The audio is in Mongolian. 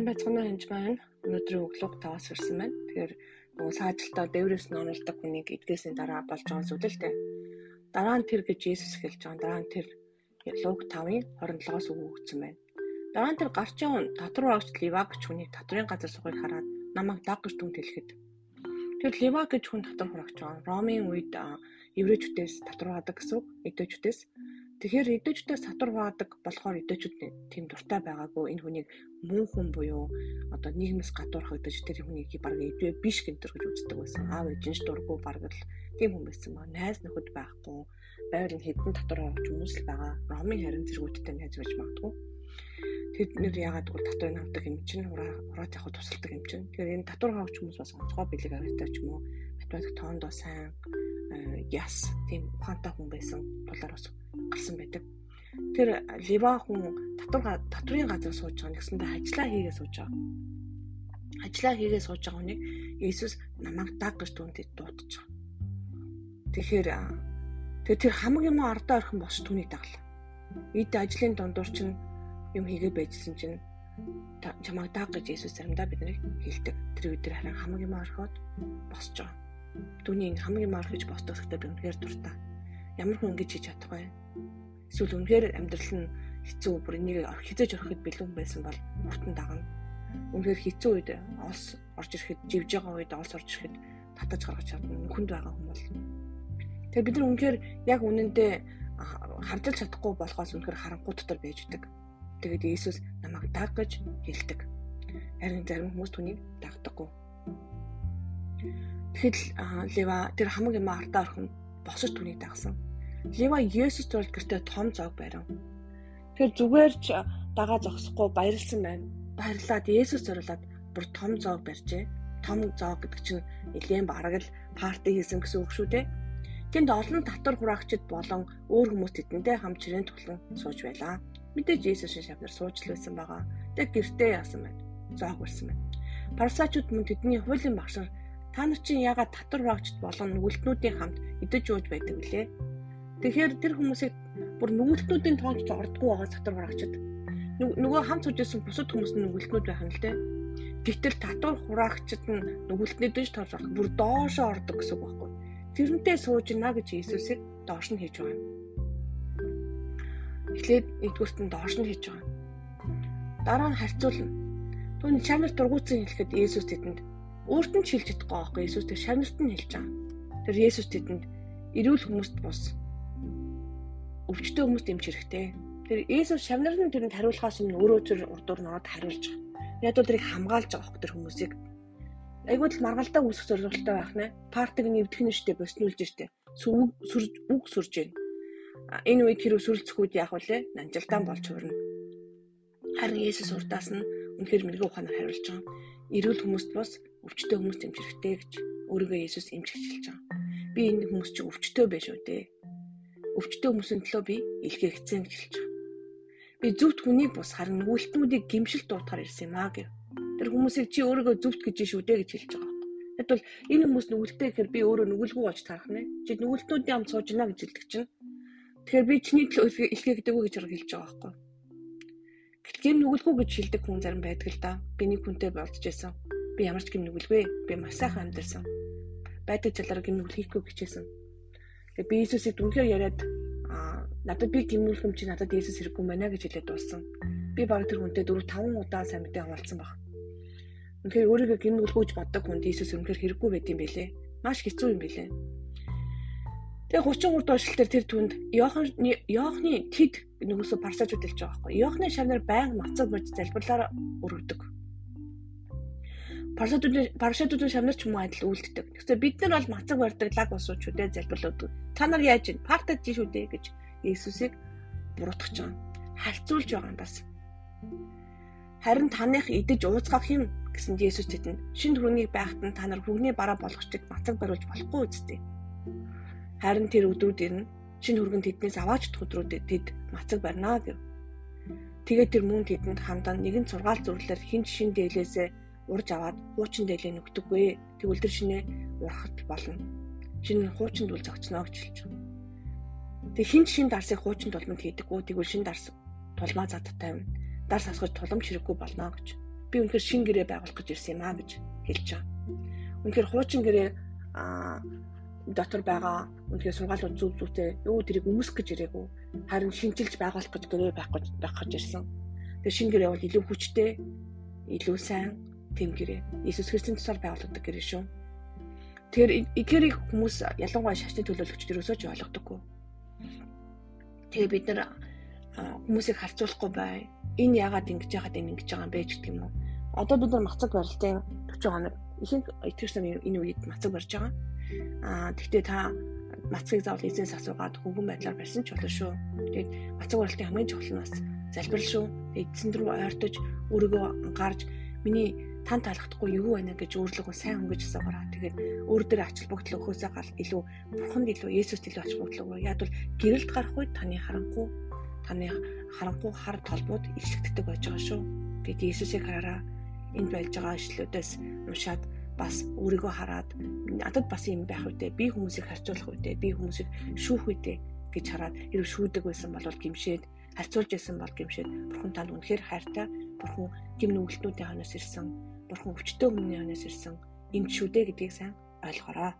сайн байцгаана хинж байна. Өнөөдрийн өглөг таваас ирсэн байна. Тэгэхээр нөгөө саажилтаа дээврээс нь оруулдаг хүнийг эдгээсний дараа болж байгаа зүйл л дээ. Дараа нь тэр гэж Есүс хэлж байгаа. Дараа нь тэр Луг 5-ын 27-оос өгөгдсөн байна. Дараа нь тэр гарч явсан татвар багч Ливаг гэж хүнийг татврын газар сухыг хараад намайг даг гэж түн хэлэхэд тэр Ливаг гэж хүн татвар хурагч байгаа. Ромын үед еврейчүүдээс татвар хаадаг гэсэн үг. Эдөөчүүдээс Тэгэхээр эдээчдээс сатур баадаг болохоор эдээчүүд тийм дуртай байгаагүй энэ хүнийг мөн хүн буюу одоо нийгмээс гадуурх эдээж тэр хүнийг баг эдвэ биш гэнтэр гэж үздэг байсан. Аав ээжинч дурггүй баг л тийм хүн байсан ба найз нөхөд байхгүй байр нь хэдэн татвар авч хүмүүс л байгаа. Ромын харин зэргүүдтэй найз байж магадгүй. Тэд нэр ягаад гэвэл татварыг авдаг юм чинь ураа ураад явах тусалдаг юм чинь. Тэгэхээр энэ татвар авч хүмүүс бас онцгой бэлэг аваатай ч юм уу математик тоондоо сайн э, яс тийм ухаантай хүн байсан тулаар бас гарсан байдаг. Тэр Лива хүн татвар татврын газар сууж байгаа нэгсэндээ ажиллаа хийгээ сууж байгаа. Ажиллаа хийгээ сууж байгаа хүнийг Иесус намайг даг гэж түүнтэй дуудаж байгаа. Тэгэхээр тэгээ тэр хамаг юм ардаа орхон бос түүнийг даглаа. Эд ажлын дундуур чинь юм хийгээ байжсэн чинь чамайг даг гэж Иесус заримдаа биднийг хэлдэг. Тэр өдөр харин хамаг юм орхоод босч байгаа. Түүний хамаг юм орхиж босдог гэхдээ би үнэхээр дуртай ямар хүн ингэж хийж чадах вэ? Эсвэл үнэхээр амьдрал нь хэцүү бүр энийг хизээж ороход бэлэн байсан бол хүртэн дагна. Үнэхээр хэцүү үед олс орж ирэхэд живж байгаа үед олс орж ирэхэд татаж гаргаж чадна. Нүхэнд байгаа хүмүүс. Тэгээ бид нар үнэхээр яг үнэндээ харж чадахгүй болохоос үнэхээр харанхуй дотор байж идэг. Тэгээд Иесус намайг даг гэж хэлдэг. Харин зарим хүмүүс түүнийг дагдаггүй. Тэгэхэд Лева тэр хамаг юм артаа орхон босож түүнийг дагсан. Лева Есүс тул гэртээ том зог барив. Тэр зүгээр ч дагаа зогсохгүй баярлсан байна. Баярлаад Есүс зориулаад бүр том зог барьжээ. Том зог гэдэг чинь нэлээд бараг л парти хийсэн гэсэн үг шүү дээ. Тэнд олон татвар хураагчид болон өөр хүмүүс тэдэндээ хамт чирэн тулан сууж байлаа. Мэдээж Есүс шавнар сууж л байсан байгаа. Тэг гэртээ яасан байна. Зоог барьсан байна. Парсачууд мөн тэдний хуулийн багшаар та нар чинь ягаад татвар хураагчид болон нүгэлтнүүдийн хамт идэж ууж байдаг вүлээ? Тэгэхээр тэр хүмүүсийг бүр нүгэлтнүүдийн тоонд ч ордгоо байгаа сатар хураагчд. Нөгөө хамт суужсэн бусад хүмүүс нь нүгэлтнүүд байх юм л те. Гэтэл татвар хураагчд нь нүгэлтнүүдэн ч тоож орох бүр доошоо ордог гэсэн үг байхгүй. Тэрнтэй сууж гинэ гэж Иесусыг доош нь хийж байгаа юм. Эхлээд нэгдүгürt нь доош нь хийж байгаа. Дараа нь харьцуулна. Түүний чанар дургуутсан хэлэхэд Иесус тэдэнд өөрт нь хэлж чадахгүй байхгүй Иесус тэр шанарт нь хэлж байгаа. Тэр Иесус тэдэнд эрүүл хүмүүст бус өвчтөө хүмүүст эмч хэрэгтэй. Тэр Иесус шавнар нь тэрэнд хариулахаас өмнө өөрөө зөр урдуур нороод хариулж байгаа. Яг бол тэрийг хамгаалж байгаа хөх тэр хүмүүсийг. Айгуу л маргалдаа үүсэх зорилготой байх нэ. Партиг нэвдэх нь штэ боснуулж штэ. Сүг сүрж үг сүрж гин. Энэ үед тэр сүрэлцэхүүд яах вүлээ? Нанжилдаан болж хөрнө. Харин Иесус урдаас нь үнэхээр мэрэгүү ухаанаар хариулж байгаа. Эрүүл хүмүүст бос өвчтөө хүмүүст эмч хэрэгтэй гэж өөрийгөө Иесус эмч хэлж байгаа. Би энэ хүмүүс чинь өвчтөө байж шүү дээ өвчтөе хүмүүсийн төлөө би илгээгцэн гэж хэлж байгаа. Би зөвхт хүнийг бус харин нүгэлтнүүдийг гимшил дуудахаар ирсэн юм аа гэв. Тэр хүмүүсийг чи өөрийгөө зөвхт гэж шүү дээ гэж хэлж байгаа. Тэгвэл энэ хүмүүс нүгэлтэй гэхээр би өөрөө нүгэлгүй болж тарах нэ. Чи нүгэлтнүүдийн ам сууж гинэ гэж хэлдэг чинь. Тэгэхээр би чиний төлөө илгээгдэг үү гэж хэлж байгаа байхгүй. Гэтэл нүгэлгүй гэж хэлдэг хүн зарим байдаг л да. Би нэг хүнтэй болдож байсан. Би ямар ч гим нүгэлгүй. Би маш сайхан амьдэрсэн. Байдаг залраа гим нүгэл хийхгүй гэжсэн Тэгээ би Иесусыг дүнхээр яриад аа надад би гимнүүлэх юм чи надад Иесус хэрэггүй байна гэж хэлээд дууссан. Би баг тэр хүнтэй 4 5 удаа сайн мэдээ хаваалцсан баг. Үнэхээр өөрийгөө гимнүүлэхүүж боддог хүнд Иесус үнэхээр хэрэггүй байт юм бэлээ. Маш хэцүү юм бэлээ. Тэгээ 33 дугаар шилтер тэр түнд Иохан Иохны тэд нөгөөсө парсажууд хэлж байгаа байхгүй. Иохны шавнар байнга мацаг бод залбирлаар өргөдөг парашютууд шамнар ч юм уу адил үлддэг. Тэгэхээр бид нар бол мацаг барьдаг лаг усууч үдэ залбирлууд. Та нар яаж ийн партад жиш үдэ гэж Иесусыг буруутгах жаа. Харьцуулж байгаа юм бас. Харин таных идэж ууцгах юм гэсэн Иесус тэдэнд шин түрүүнийг байхад нь та нар хүргний бараа болгочдаг мацаг бариулж болохгүй үсттэй. Харин тэр өдрүүд ирнэ. Шин хүргэн тэднээс аваач өдрүүдэд тэд мацаг барьнаа гэв. Тэгээд тэр мөн тэдэнд хандаа нэгэн сургаал зүрлэлээр хин шин дээлээсээ урж аваад хуучин дээлээ нүгдэггүй. Тэгвэл тэр шинэ урахт болно. Шинэ хуучинд үл зогцноо гэж хэлж байна. Тэг хин шин дарсыг хуучинд тулманд хийдэггүй. Тэгвэл шин дарс тулмаа зад тавина. Дарс асгаж туламж хэрэггүй болно гэж. би үнэхээр шин гэрээ байгуулах гэж ирсэн юм аа гэж хэлж байгаа. Үнэхээр хуучин гэрээ аа дотор байгаа үнэхээр сургаалууд зүг зүйтэй юу тэрийг өмсөх гэж ирээгүй харин шинжилж байгуулах гэж гэрээ байх гэж байх гэж ирсэн. Тэгээ шин гэрээ бол илүү хүчтэй, илүү сайн тэм гэрээ. Иесус Христосийн тусаар байгуулагддаг гэрээ шүү. Тэгэхээр эдгээрийг хүмүүс ялангуяа шашны төлөөлөгчд ерөөсөө ч ойлгодоггүй. Тэгээ бид нар хүмүүсийг харьцуулахгүй бай. Энэ яагаад ингэж яагаад ингэж байгаа юм бэ гэдэг юм уу? Одоо бид нар мацаг барилтын 40 хоног ихэнх итгэж нар энэ үед мацаг барьж байгаа. Аа тэгтээ та мацгийг заавал эзэнс асуугаад хөнгөн байдлаар барьсан ч болно шүү. Тэгээд мацаг барилтын хамгийн чухал нь бас залбирал шүү. Эзэн рүү ойртож өөрийгөө анхаарж миний тань таалагдахгүй юу байна гэж өөрлөгөө сайн хөнгөж асуугаараа. Тэгээд өөр дээр ач холбогдол өгөхөөсөө гал илүү бурханд илүү Есүст илүү ач холбогдол өгөө. Яг бол гэрэлд гарах үед таны харанхуй таны харанхуй хар толбууд ишигддэг байж байгаа шүү. Гэт Есүсийг хараараа энд байж байгаа ишлүүдээс уншаад бас өөрийгөө хараад надад бас юм байх үедээ би хүмүүсийг харьцуулах үедээ би хүмүүсийг шүүх үедээ гэж хараад хэрэг шүүдэг байсан бол гимшээд харьцуулж байсан бол гимшээд бурхан танд үнэхээр хайртай бурхан гим нүгэлтнүүдийн ханаас ирсэн бурхан өвчтөө хүмүүний ханаас ирсэн. Энд шүү дээ гэдгийг сайн ойлгоорой